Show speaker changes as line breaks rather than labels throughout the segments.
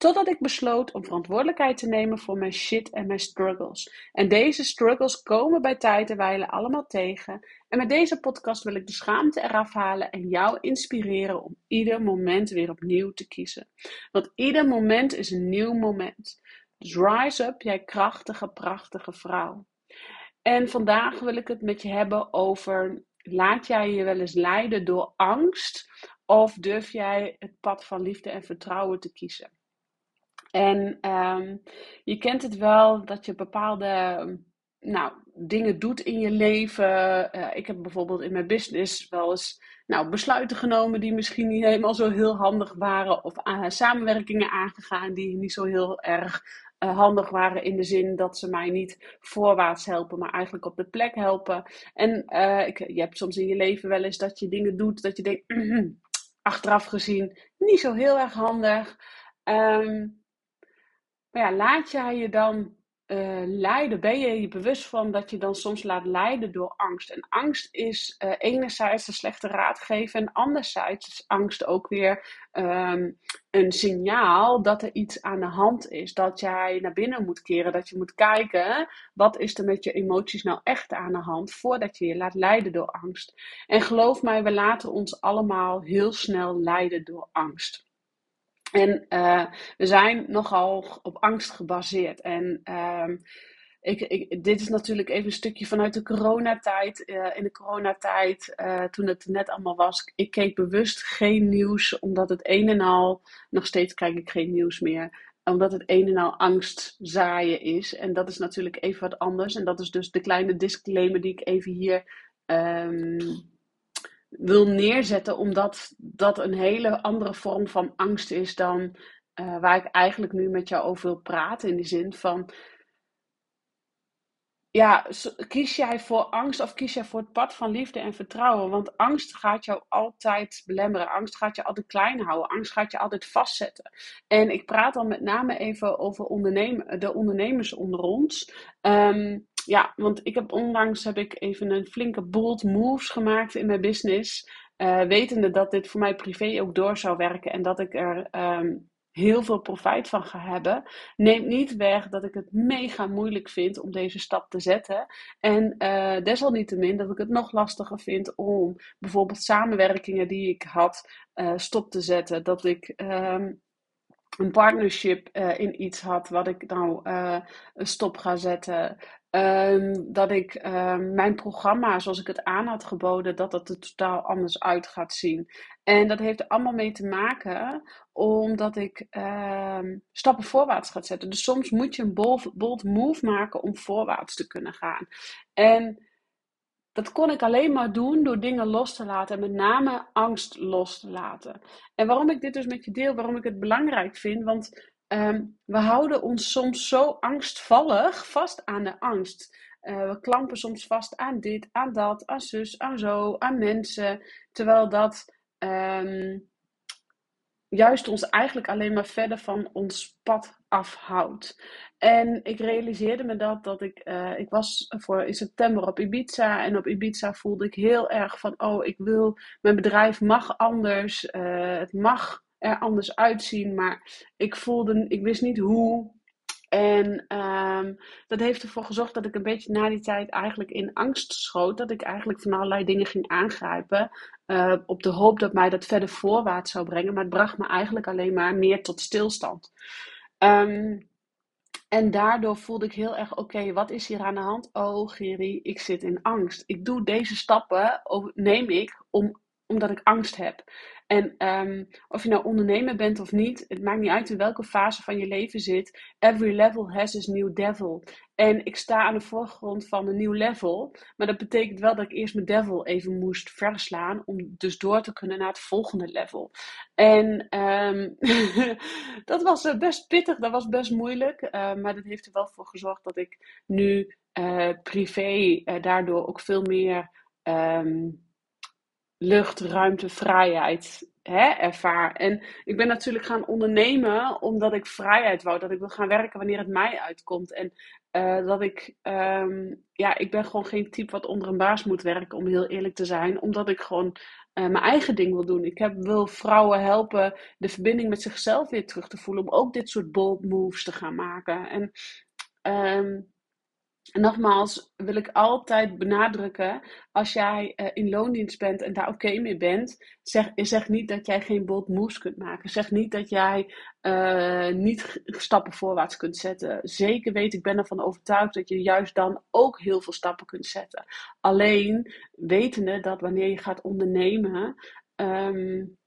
Totdat ik besloot om verantwoordelijkheid te nemen voor mijn shit en mijn struggles. En deze struggles komen bij tijd en allemaal tegen. En met deze podcast wil ik de schaamte eraf halen en jou inspireren om ieder moment weer opnieuw te kiezen. Want ieder moment is een nieuw moment. Dus rise up, jij krachtige, prachtige vrouw. En vandaag wil ik het met je hebben over: laat jij je wel eens leiden door angst? Of durf jij het pad van liefde en vertrouwen te kiezen? En ehm, je kent het wel dat je bepaalde nou, dingen doet in je leven. Uh, ik heb bijvoorbeeld in mijn business wel eens nou, besluiten genomen die misschien niet helemaal zo heel handig waren. Of samenwerkingen aangegaan die niet zo heel erg uh, handig waren. In de zin dat ze mij niet voorwaarts helpen, maar eigenlijk op de plek helpen. En ik, je hebt soms in je leven wel eens dat je dingen doet dat je denkt, achteraf gezien, niet zo heel erg handig. Um, maar ja, laat jij je dan uh, leiden? Ben je je bewust van dat je dan soms laat leiden door angst? En angst is uh, enerzijds een slechte raadgever en anderzijds is angst ook weer um, een signaal dat er iets aan de hand is. Dat jij naar binnen moet keren, dat je moet kijken wat is er met je emoties nou echt aan de hand voordat je je laat leiden door angst. En geloof mij, we laten ons allemaal heel snel leiden door angst. En uh, we zijn nogal op angst gebaseerd. En uh, ik, dit is natuurlijk even een stukje vanuit de coronatijd. Uh, in de coronatijd, uh, toen het net allemaal was, ik keek bewust geen nieuws, omdat het een en al, nog steeds kijk ik geen nieuws meer, omdat het een en al angst zaaien is. En dat is natuurlijk even wat anders. En dat is dus de kleine disclaimer die ik even hier um, wil neerzetten, omdat dat een hele andere vorm van angst is dan uh, waar ik eigenlijk nu met jou over wil praten. In de zin van, ja, kies jij voor angst of kies jij voor het pad van liefde en vertrouwen? Want angst gaat jou altijd belemmeren. Angst gaat je altijd klein houden. Angst gaat je altijd vastzetten. En ik praat dan met name even over de ondernemers onder ons. Um, ja, want ik heb onlangs heb ik even een flinke bold moves gemaakt in mijn business. Uh, wetende dat dit voor mij privé ook door zou werken en dat ik er um, heel veel profijt van ga hebben. Neemt niet weg dat ik het mega moeilijk vind om deze stap te zetten. En uh, desalniettemin dat ik het nog lastiger vind om bijvoorbeeld samenwerkingen die ik had uh, stop te zetten. Dat ik. Um, een partnership in iets had wat ik nou stop ga zetten. Um, dat ik um, mijn programma, zoals ik het aan had geboden, dat dat er totaal anders uit gaat zien. En dat heeft er allemaal mee te maken omdat ik um, stappen voorwaarts ga zetten. Dus soms moet je een bold, bold move maken om voorwaarts te kunnen gaan. En dat kon ik alleen maar doen door dingen los te laten en met name angst los te laten. En waarom ik dit dus met je deel, waarom ik het belangrijk vind, want um, we houden ons soms zo angstvallig vast aan de angst. Uh, we klampen soms vast aan dit, aan dat, aan zus, aan zo, aan mensen. Terwijl dat um, juist ons eigenlijk alleen maar verder van ons pad afhoudt. En ik realiseerde me dat, dat ik, uh, ik was voor in september op Ibiza. En op Ibiza voelde ik heel erg van, oh, ik wil, mijn bedrijf mag anders. Uh, het mag er anders uitzien, maar ik voelde, ik wist niet hoe. En um, dat heeft ervoor gezorgd dat ik een beetje na die tijd eigenlijk in angst schoot. Dat ik eigenlijk van allerlei dingen ging aangrijpen. Uh, op de hoop dat mij dat verder voorwaarts zou brengen. Maar het bracht me eigenlijk alleen maar meer tot stilstand. Um, en daardoor voelde ik heel erg, oké, wat is hier aan de hand? Oh, Geri, ik zit in angst. Ik doe deze stappen, neem ik, om, omdat ik angst heb. En ehm, of je nou ondernemer bent of niet, het maakt niet uit in welke fase van je leven zit. Every level has its new devil. En ik sta aan de voorgrond van een nieuw level. Maar dat betekent wel dat ik eerst mijn devil even moest verslaan. Om dus door te kunnen naar het volgende level. En um, dat was eh, best pittig, dat was best moeilijk. Uh, maar dat heeft er wel voor gezorgd dat ik nu uh, privé daardoor ook veel meer um, lucht, ruimte, vrijheid hè, ervaar. En ik ben natuurlijk gaan ondernemen omdat ik vrijheid wou. Dat ik wil gaan werken wanneer het mij uitkomt. En uh, dat ik, um, ja, ik ben gewoon geen type wat onder een baas moet werken, om heel eerlijk te zijn. Omdat ik gewoon uh, mijn eigen ding wil doen. Ik heb, wil vrouwen helpen de verbinding met zichzelf weer terug te voelen. Om ook dit soort bold moves te gaan maken. En um, en nogmaals wil ik altijd benadrukken, als jij uh, in loondienst bent en daar oké mee bent, zeg, zeg niet dat jij geen bold moves kunt maken. Zeg niet dat jij uh, niet stappen voorwaarts kunt zetten. Zeker weet, ik ben ervan overtuigd dat je juist dan ook heel veel stappen kunt zetten. Alleen wetende dat wanneer je gaat ondernemen, um,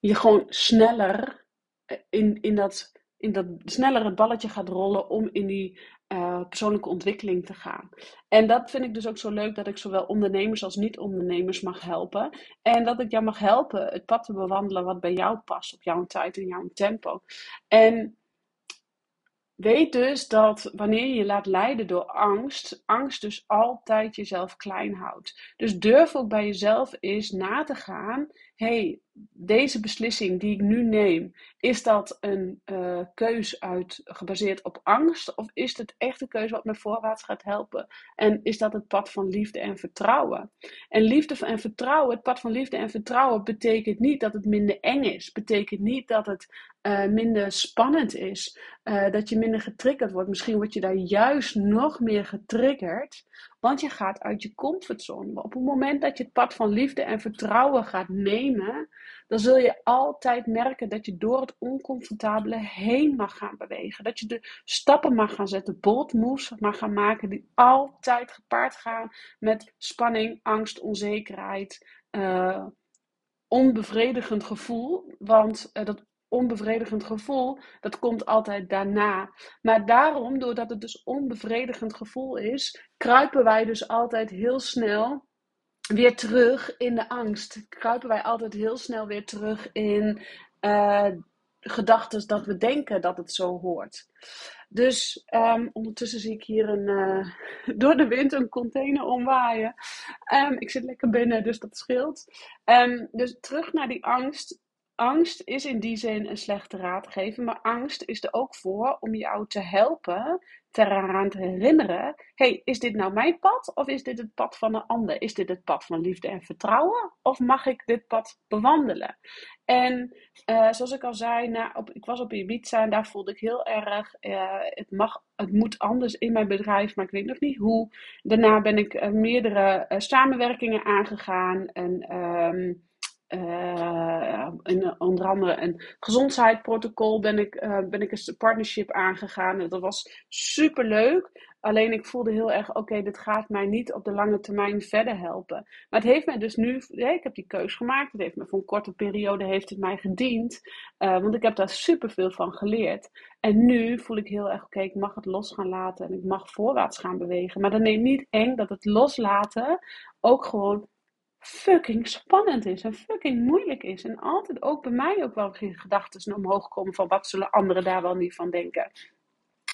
je gewoon sneller eh, in, in dat in dat sneller het balletje gaat rollen om in die uh, persoonlijke ontwikkeling te gaan. En dat vind ik dus ook zo leuk dat ik zowel ondernemers als niet-ondernemers mag helpen. En dat ik jou mag helpen het pad te bewandelen wat bij jou past, op jouw tijd en jouw tempo. En weet dus dat wanneer je je laat leiden door angst, angst dus altijd jezelf klein houdt. Dus durf ook bij jezelf eens na te gaan hey, deze beslissing die ik nu neem, is dat een uh, keus uit, gebaseerd op angst? Of is het echt een keuze wat me voorwaarts gaat helpen? En is dat het pad van liefde en vertrouwen? En liefde en vertrouwen, het pad van liefde en vertrouwen, betekent niet dat het minder eng is. Betekent niet dat het uh, minder spannend is. Uh, dat je minder getriggerd wordt. Misschien word je daar juist nog meer getriggerd want je gaat uit je comfortzone. Op het moment dat je het pad van liefde en vertrouwen gaat nemen, dan zul je altijd merken dat je door het oncomfortabele heen mag gaan bewegen. Dat je de stappen mag gaan zetten, bold moves mag gaan maken, die altijd gepaard gaan met spanning, angst, onzekerheid. Uh, onbevredigend gevoel. Want uh, dat onbevredigend gevoel, dat komt altijd daarna. Maar daarom, doordat het dus onbevredigend gevoel is, kruipen wij dus altijd heel snel weer terug in de angst. Kruipen wij altijd heel snel weer terug in uh, gedachten dat we denken dat het zo hoort. Dus um, ondertussen zie ik hier een, uh, door de wind een container omwaaien. Um, ik zit lekker binnen, dus dat scheelt. Um, dus terug naar die angst angst is in die zin een slechte raadgever, maar angst is er ook voor om jou te helpen, te eraan te herinneren: hey, is dit nou mijn pad of is dit het pad van een ander? Is dit het pad van liefde en vertrouwen of mag ik dit pad bewandelen? En uh, zoals ik al zei, op, ik was op Ibiza en daar voelde ik heel erg: uh, het, mag, het moet anders in mijn bedrijf, maar ik weet nog niet hoe. Daarna ben ik uh, meerdere samenwerkingen aangegaan en. Um, uh, onder andere een gezondheidsprotocol ben ik, uh, ben ik een partnership aangegaan. Dat was super leuk. Alleen ik voelde heel erg, oké, dit gaat mij niet op de lange termijn verder helpen. Maar het heeft mij dus nu, ja, ik heb die keus gemaakt. Het heeft me voor een korte periode heeft het mij gediend. Want ik heb daar super veel van geleerd. En nu voel ik heel erg, oké, ik mag het los gaan laten. En ik mag voorwaarts gaan bewegen. Maar dan neemt niet eng dat het loslaten ook gewoon fucking spannend is en fucking moeilijk is. En altijd ook bij mij ook wel gedachten omhoog komen van wat zullen anderen daar wel niet van denken.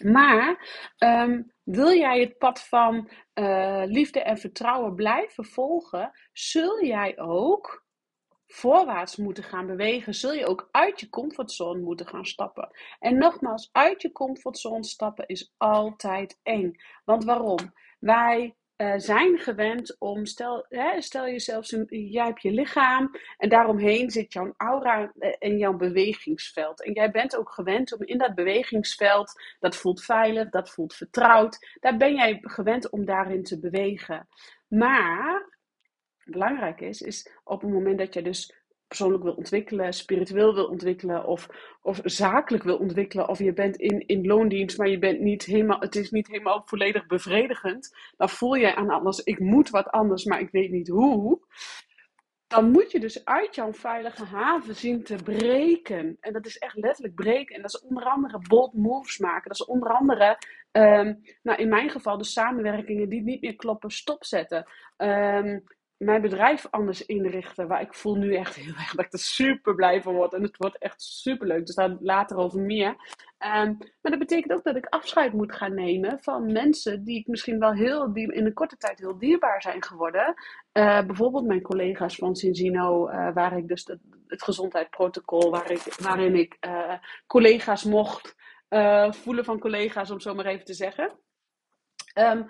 Maar um, wil jij het pad van uh, liefde en vertrouwen blijven volgen, zul jij ook voorwaarts moeten gaan bewegen, zul je ook uit je comfortzone moeten gaan stappen. En nogmaals, uit je comfortzone stappen is altijd eng. Want waarom? Wij uh, zijn gewend om, stel, hè, stel jezelf, jij hebt je lichaam en daaromheen zit jouw aura eh, en jouw bewegingsveld. En jij bent ook gewend om in dat bewegingsveld, dat voelt veilig, dat voelt vertrouwd, daar ben jij gewend om daarin te bewegen. Maar belangrijk is, is op het moment dat je dus persoonlijk wil ontwikkelen, spiritueel wil ontwikkelen of, of zakelijk wil ontwikkelen. Of je bent in, in loondienst, maar je bent niet helemaal, het is niet helemaal volledig bevredigend. Dan voel je aan alles, ik moet wat anders, maar ik weet niet hoe. dan moet je dus uit jouw veilige haven zien te breken. En dat is echt letterlijk breken. En dat is onder andere bold moves maken. Dat is onder andere, ehm, nou in mijn geval, de samenwerkingen die niet meer kloppen, stopzetten. Um, mijn bedrijf anders inrichten. Waar ik voel nu echt heel erg dat ik er super blij van word. En het wordt echt super leuk. Dus daar later over meer. Um, maar dat betekent ook dat ik afscheid moet gaan nemen van mensen die ik misschien wel heel, die in een korte tijd heel dierbaar zijn geworden. Uh, bijvoorbeeld mijn collega's van Cinzino, uh, waar ik dus het gezondheidsprotocol, waar ik, waarin ik uh, collega's mocht voelen van collega's, om zo maar even te zeggen. Um,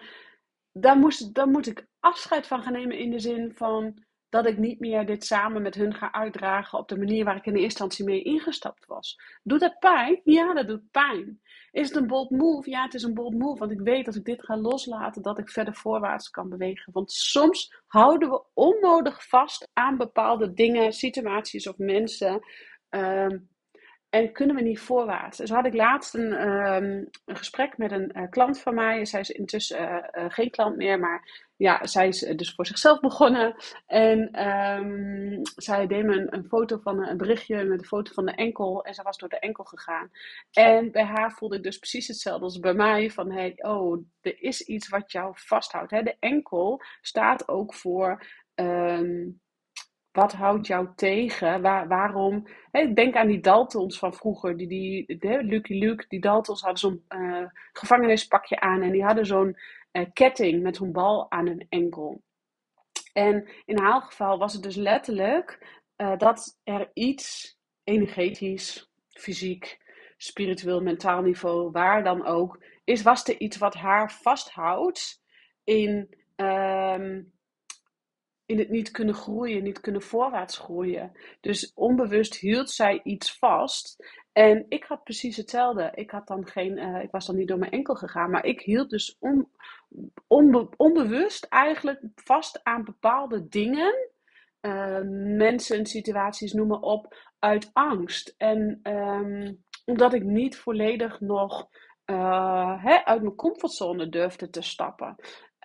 daar, moest, daar moet ik afscheid van gaan nemen in de zin van dat ik niet meer dit samen met hun ga uitdragen op de manier waar ik in de eerste instantie mee ingestapt was. Doet dat pijn? Ja, dat doet pijn. Is het een bold move? Ja, het is een bold move, want ik weet dat ik dit ga loslaten, dat ik verder voorwaarts kan bewegen. Want soms houden we onnodig vast aan bepaalde dingen, situaties of mensen. Um, en kunnen we niet voorwaarts? Dus had ik laatst een, um, een gesprek met een uh, klant van mij. Zij is intussen uh, uh, geen klant meer, maar ja, zij is dus voor zichzelf begonnen. En um, zij deed me een, foto van een berichtje met een foto van de enkel. En zij was door de enkel gegaan. En bij haar voelde ik dus precies hetzelfde als bij mij. Van hey, oh, er is iets wat jou vasthoudt. Hè? De enkel staat ook voor. Um, wat houdt jou tegen? Waar, waarom? Denk aan die Daltons van vroeger. Die, die, de, Lucky Luke, die Daltons hadden zo'n uh, gevangenispakje aan. En die hadden zo'n uh, ketting met zo'n bal aan hun enkel. En in haar geval was het dus letterlijk uh, dat er iets energetisch, fysiek, spiritueel, mentaal niveau, waar dan ook, is, was er iets wat haar vasthoudt in um, in het niet kunnen groeien, niet kunnen voorwaarts groeien. Dus onbewust hield zij iets vast. En ik had precies hetzelfde. Ik, had dan geen, uh, ik was dan niet door mijn enkel gegaan, maar ik hield dus on, onbe, onbewust eigenlijk vast aan bepaalde dingen. Uh, mensen, situaties, noem maar op, uit angst. En um, omdat ik niet volledig nog uh, hè, uit mijn comfortzone durfde te stappen.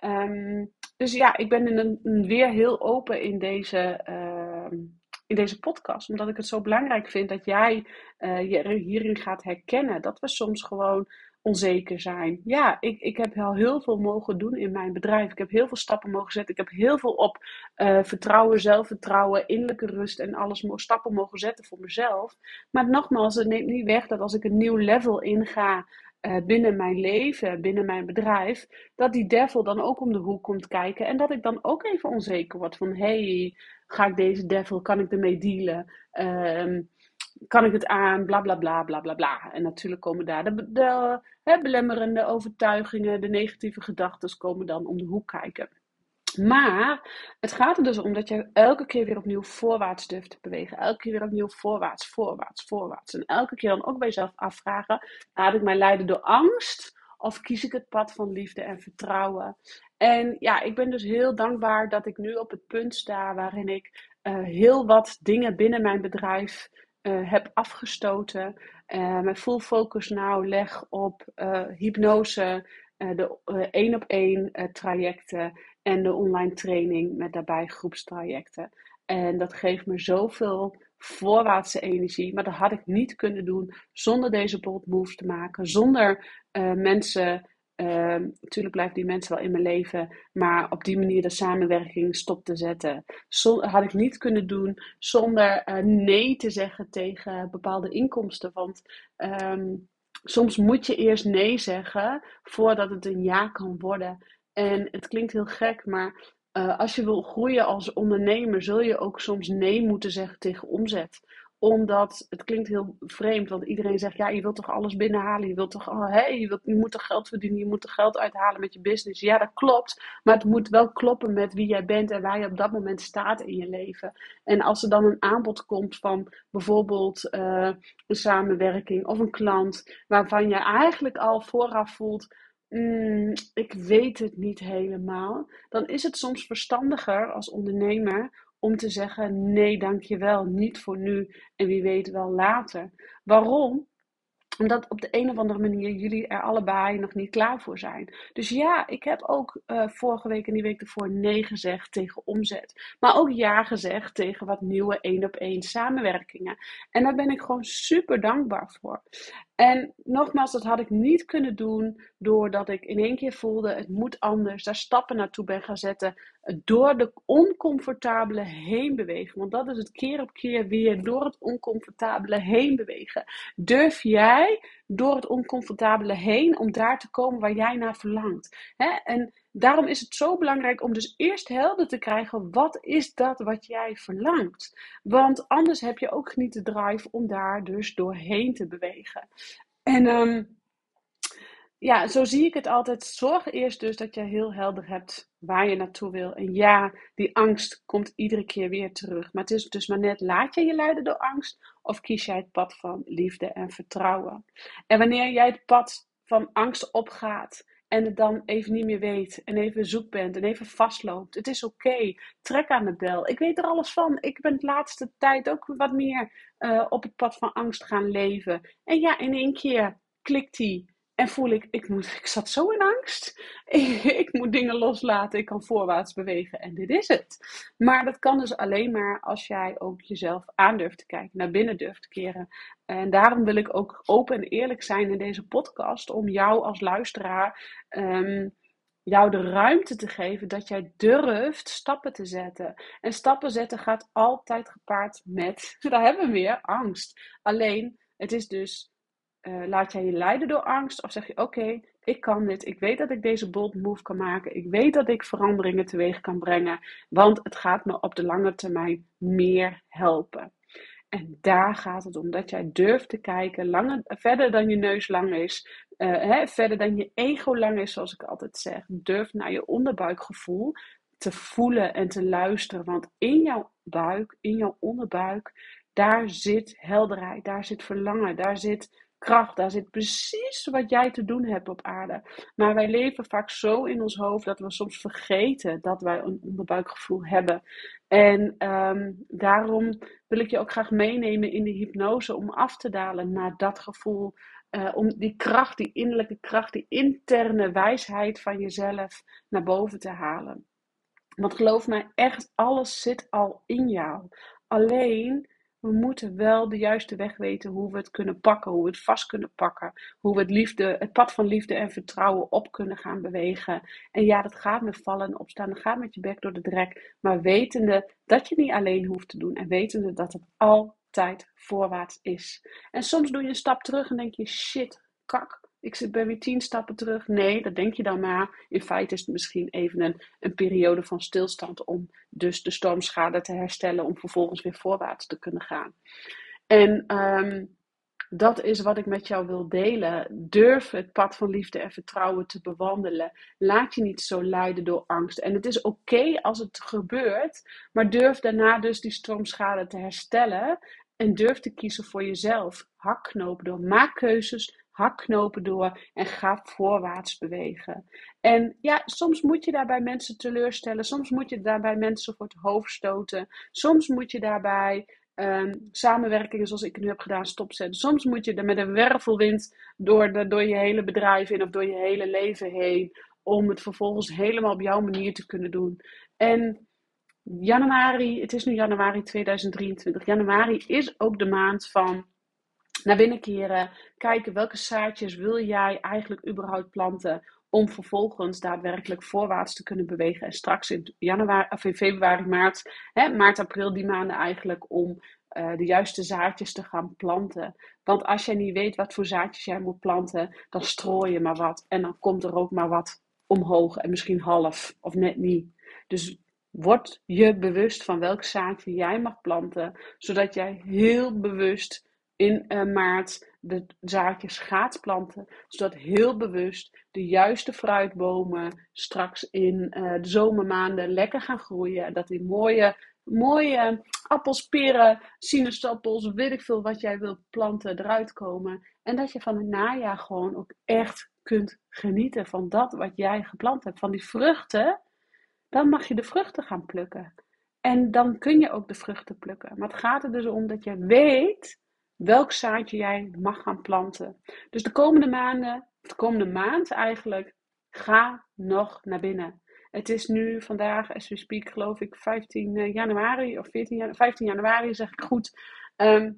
Um, dus ja, ik ben in een, weer heel open in deze, uh, in deze podcast. Omdat ik het zo belangrijk vind dat jij uh, je hierin gaat herkennen. Dat we soms gewoon onzeker zijn. Ja, ik, ik heb al heel veel mogen doen in mijn bedrijf. Ik heb heel veel stappen mogen zetten. Ik heb heel veel op uh, vertrouwen, zelfvertrouwen, innerlijke rust en alles stappen mogen zetten voor mezelf. Maar nogmaals, het neemt niet weg dat als ik een nieuw level inga uh, binnen mijn leven, binnen mijn bedrijf, dat die devil dan ook om de hoek komt kijken. En dat ik dan ook even onzeker word van, hey, ga ik deze devil, kan ik ermee dealen? Um, kan ik het aan? Bla bla bla bla bla bla. En natuurlijk komen daar de, de, de belemmerende overtuigingen, de negatieve gedachten komen dan om de hoek kijken. Maar het gaat er dus om dat je elke keer weer opnieuw voorwaarts durft te bewegen. Elke keer weer opnieuw voorwaarts, voorwaarts, voorwaarts. En elke keer dan ook bij jezelf afvragen: laat ik mij leiden door angst? Of kies ik het pad van liefde en vertrouwen? En ja, ik ben dus heel dankbaar dat ik nu op het punt sta waarin ik uh, heel wat dingen binnen mijn bedrijf uh, heb afgestoten. Uh, mijn full focus nou leg op hypnose, de één op één trajecten en de online training met daarbij groepstrajecten. En dat geeft me zoveel voorwaartse energie. Maar dat had ik niet kunnen doen zonder deze bold moves te maken. Zonder uh, mensen. Uh, natuurlijk blijven die mensen wel in mijn leven. Maar op die manier de samenwerking stop te zetten. Had ik niet kunnen doen zonder uh, nee te zeggen tegen bepaalde inkomsten. Want um, soms moet je eerst nee zeggen voordat het een ja kan worden. En het klinkt heel gek, maar uh, als je wil groeien als ondernemer, zul je ook soms nee moeten zeggen tegen omzet omdat het klinkt heel vreemd, want iedereen zegt: ja, je wilt toch alles binnenhalen? Je wilt toch, oh, hey, je, wilt, je moet toch geld verdienen? Je moet toch geld uithalen met je business? Ja, dat klopt. Maar het moet wel kloppen met wie jij bent en waar je op dat moment staat in je leven. En als er dan een aanbod komt van bijvoorbeeld uh, een samenwerking of een klant, waarvan je eigenlijk al vooraf voelt mm, ik weet het niet helemaal, dan is het soms verstandiger als ondernemer om te zeggen: nee, dankjewel, niet voor nu en wie weet wel later. Waarom? Omdat op de een of andere manier jullie er allebei nog niet klaar voor zijn. Dus ja, ik heb ook uh, vorige week en die week ervoor nee gezegd tegen omzet. Maar ook ja gezegd tegen wat nieuwe één op één samenwerkingen. En daar ben ik gewoon super dankbaar voor. En nogmaals, dat had ik niet kunnen doen doordat ik in één keer voelde: het moet anders. Daar stappen naartoe ben gaan zetten. Door de oncomfortabele heen bewegen. Want dat is het keer op keer weer door het oncomfortabele heen bewegen. Durf jij door het oncomfortabele heen om daar te komen waar jij naar verlangt? En daarom is het zo belangrijk om dus eerst helder te krijgen: wat is dat wat jij verlangt? Want anders heb je ook niet de drive om daar dus doorheen te bewegen. En um, ja, zo zie ik het altijd. Zorg eerst dus dat je heel helder hebt waar je naartoe wil. En ja, die angst komt iedere keer weer terug. Maar het is dus maar net, laat je je leiden door angst of kies jij het pad van liefde en vertrouwen? En wanneer jij het pad van angst opgaat en het dan even niet meer weet en even zoek bent en even vastloopt, het is oké. Trek aan de bel. Ik weet er alles van. Ik ben de laatste tijd ook wat meer uh, op het pad van angst gaan leven. En ja, in één keer klikt die en voel ik, ik, moet, ik zat zo in angst. Ik, moet dingen loslaten. Ik kan voorwaarts bewegen. En dit is het. Maar dat kan dus alleen maar als jij ook jezelf aan durft te kijken. Naar binnen durft te keren. En daarom wil ik ook open en eerlijk zijn in deze podcast. Om jou als luisteraar. Um, jou de ruimte te geven dat jij durft stappen te zetten. En stappen zetten gaat altijd gepaard met, daar hebben we weer, angst. Alleen, het is dus uh, laat jij je leiden door angst? Of zeg je: Oké, ik kan dit. Ik weet dat ik deze bold move kan maken. Ik weet dat ik veranderingen teweeg kan brengen. Want het gaat me op de lange termijn meer helpen. En daar gaat het om. Dat jij durft te kijken, langer, verder dan je neus lang is. Uh, hè, verder dan je ego lang is, zoals ik altijd zeg. Durf naar je onderbuikgevoel te voelen en te luisteren. Want in jouw buik, in jouw onderbuik, daar zit helderheid, daar zit verlangen, daar zit kracht. Daar zit precies wat jij te doen hebt op aarde. Maar wij leven vaak zo in ons hoofd dat we soms vergeten dat wij een onderbuikgevoel hebben. En ehm, daarom wil ik je ook graag meenemen in de hypnose om af te dalen naar dat gevoel. Uh, om die kracht, die innerlijke kracht, die interne wijsheid van jezelf naar boven te halen. Want geloof mij, echt alles zit al in jou. Alleen we moeten wel de juiste weg weten hoe we het kunnen pakken, hoe we het vast kunnen pakken, hoe we het, liefde, het pad van liefde en vertrouwen op kunnen gaan bewegen. En ja, dat gaat met vallen en opstaan, dat gaat met je bek door de drek, maar wetende dat je niet alleen hoeft te doen en wetende dat het altijd voorwaarts is. En soms doe je een stap terug en denk je, shit, kak, ik ben weer tien stappen terug. Nee, dat denk je dan maar. In feite is het misschien even een, een periode van stilstand om dus de stormschade te herstellen, om vervolgens weer voorwaarts te kunnen gaan. En um, dat is wat ik met jou wil delen. Durf het pad van liefde en vertrouwen te bewandelen. Laat je niet zo leiden door angst. En het is oké als het gebeurt, maar durf daarna dus die stroomschade te herstellen. En durf te kiezen voor jezelf. Hakknopen door. Maak keuzes hakknopen door en ga voorwaarts bewegen. En ja, soms moet je daarbij mensen teleurstellen, soms moet je daarbij mensen voor het hoofd stoten, soms moet je daarbij um, samenwerkingen zoals ik nu heb gedaan stopzetten. Soms moet je er met een wervelwind door, de, door je hele bedrijf in of door je hele leven heen, om het vervolgens helemaal op jouw manier te kunnen doen. En januari, het is nu januari 2023. Januari is ook de maand van naar binnen keren, kijken welke zaadjes wil jij eigenlijk überhaupt planten om vervolgens daadwerkelijk voorwaarts te kunnen bewegen. En straks in, januari, of in februari, maart, hè, maart, april, die maanden eigenlijk om uh, de juiste zaadjes te gaan planten. Want als jij niet weet wat voor zaadjes jij moet planten, dan strooi je maar wat. En dan komt er ook maar wat omhoog en misschien half of net niet. Dus word je bewust van welk zaadje jij mag planten, zodat jij heel bewust in uh, maart de zaadjes gaat planten, zodat heel bewust de juiste fruitbomen straks in uh, de zomermaanden lekker gaan groeien. Dat die mooie, mooie appels, peren, sinaasappels, weet ik veel wat jij wilt planten, eruit komen. En dat je van het najaar gewoon ook echt kunt genieten van dat wat jij geplant hebt. Van die vruchten, dan mag je de vruchten gaan plukken. En dan kun je ook de vruchten plukken. Maar het gaat er dus om dat je weet welk zaadje jij mag gaan planten. Dus de komende maanden, de komende maand eigenlijk, ga nog naar binnen. Het is nu vandaag, as we speak, geloof ik, 15 eh, januari of 14 januari, 15 januari, zeg ik goed. Ehm,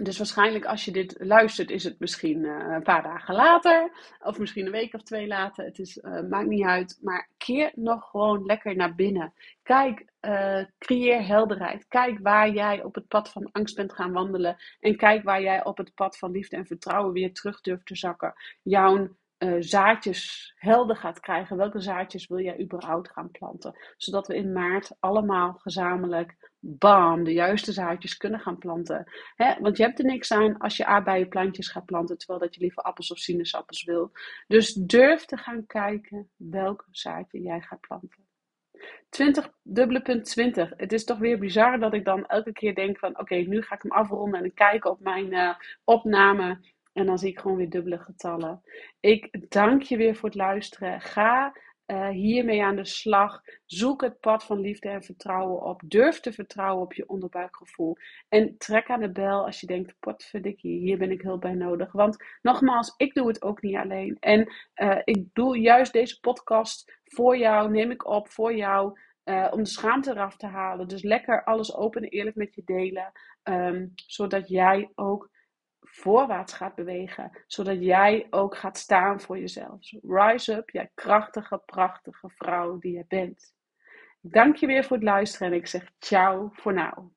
dus waarschijnlijk als je dit luistert, is het misschien uh, een paar dagen later. Of misschien een week of twee later. Het is, uh, maakt niet uit. Maar keer nog gewoon lekker naar binnen. Kijk, uh, creëer helderheid. Kijk waar jij op het pad van angst bent gaan wandelen. En kijk waar jij op het pad van liefde en vertrouwen weer terug durft te zakken. Jouw zaadjes helder gaat krijgen. Welke zaadjes wil jij überhaupt gaan planten? Zodat we in maart allemaal gezamenlijk, bam, de juiste zaadjes kunnen gaan planten. Want je hebt er niks aan als je aardbeienplantjes gaat planten, terwijl dat je liever appels of sinaasappels wil. Dus durf te gaan kijken welk zaadje jij gaat planten. 20, dubbele punt 20. Het is toch weer bizar dat ik dan elke keer denk van oké, nu ga ik hem afronden en kijken op mijn uh, opname en dan zie ik gewoon weer dubbele getallen. Ik dank je weer voor het luisteren. Ga uh, hiermee aan de slag. Zoek het pad van liefde en vertrouwen op. Durf te vertrouwen op je onderbuikgevoel. En trek aan de bel als je denkt: potverdikkie, hier ben ik hulp bij nodig. Want nogmaals, ik doe het ook niet alleen. En uh, ik doe juist deze podcast voor jou, neem ik op voor jou. Uh, om de schaamte eraf te halen. Dus lekker alles open en eerlijk met je delen. Um, zodat jij ook voorwaarts gaat bewegen, zodat jij ook gaat staan voor jezelf. Rise up, jij krachtige, prachtige vrouw die je bent. Dank je weer voor het luisteren en ik zeg ciao voor nu.